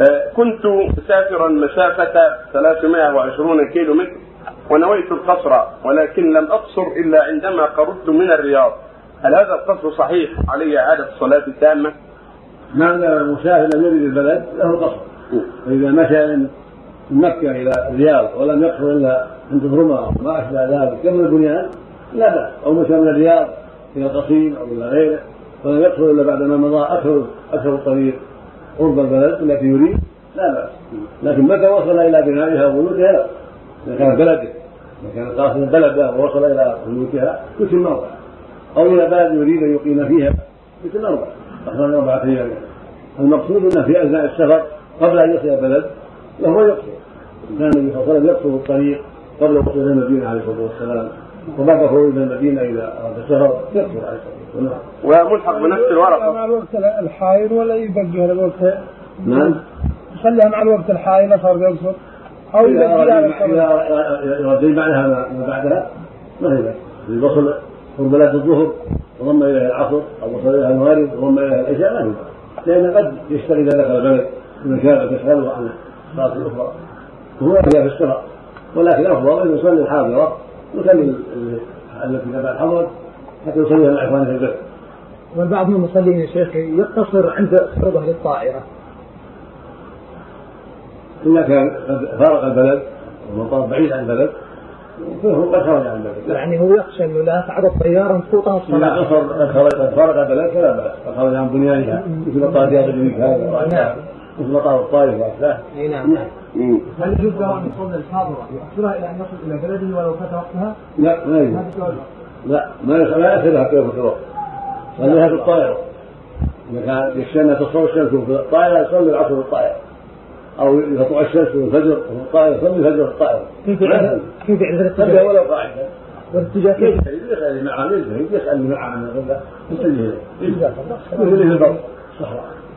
آه، كنت مسافرا مسافة 320 كيلو متر ونويت القصر ولكن لم أقصر إلا عندما قربت من الرياض. هل هذا القصر صحيح؟ علي إعادة الصلاة التامة؟ نعم المسافر لم يرد البلد؟ له قصر فإذا مشى من مكة إلى الرياض ولم يقصر إلا عند الرمى وما أشبه ذلك قبل البنيان؟ لا بأس. أو مشى من الرياض إلى القصيم أو إلى غيره ولم يقصر إلا بعدما مضى أكثر أكثر الطريق. قرب البلد التي يريد؟ لا بأس. لكن متى وصل إلى بنائها وبيوتها لا إذا كان بلده. إذا كان قاصدا بلده ووصل إلى بيوتها يتم أربعة أو إلى بلد يريد أن يقيم فيها يتم أربعة من أربعة أيام المقصود أنه في أثناء السفر قبل أن يصل البلد له يقصر كان النبي صلى الله عليه وسلم يقصر الطريق قبل وصول المدينة عليه الصلاة والسلام. وبعد خروج من المدينة إلى أرض السفر يقصر عليه الصلاة والسلام وملحق بنفس الورقة. مع الوقت الحائل ولا يبقى على الوقت؟ نعم. يخليها مع الوقت الحائل صار يقصر أو أراد- إذا يرد بعدها ما بعدها ما هي بأس إذا وصل قرب بلاد الظهر وضم إليها العصر أو وصل إليها المغرب وضم إليها العشاء ما هي لأن قد يشتغل إذا دخل البلد إذا كانت تشغله عن الصلاة الأخرى وهو فيها في السفر ولكن الأفضل أن يصلي الحاضرة. يصلي ال- التي تبع الحضر حتى يصليها مع إخوانه في البلد والبعض من المصلين يا شيخ يقتصر عند فرضه للطائرة. إذا كان قد فارق البلد والمطار بعيد عن البلد فهو قد خرج عن البلد. يعني هو يخشى إنه لا تعرض طيارة تفوتها إذا الصلاة. قصر قد فارق البلد فلا بأس. قد خرج عن بنيانها مثل رياض الجنوب هذا وأشباهه مثل مطار الطائف وأشباهه اي نعم مم. هل يجوز له ان يصلي الحاضرة يؤخرها إلى ان يصل إلى بلده ولو فات وقتها؟ لا ما يجوز لا ما لا يصل حتى يفوت الوقت صليها في الطائرة إذا كان يخشى أن تصور الشمس في الطائرة يصلي العصر في الطائرة أو إذا طلع الشمس في الفجر في الطائرة يصلي الفجر في الطائرة كيف يعرف كيف؟ ولو قاعدة والاتجاه كيف؟ يسأل يسأل معه يسأل معه عن الغداء يسأل اللي يجتهد مثل اللي في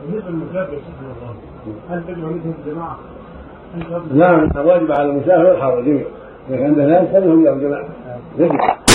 للمسافر هل تجمع مثل الجماعة؟ نعم واجب على المسافر والحاضر جميعا إذا كان عنده ناس فلهم يوم جماعة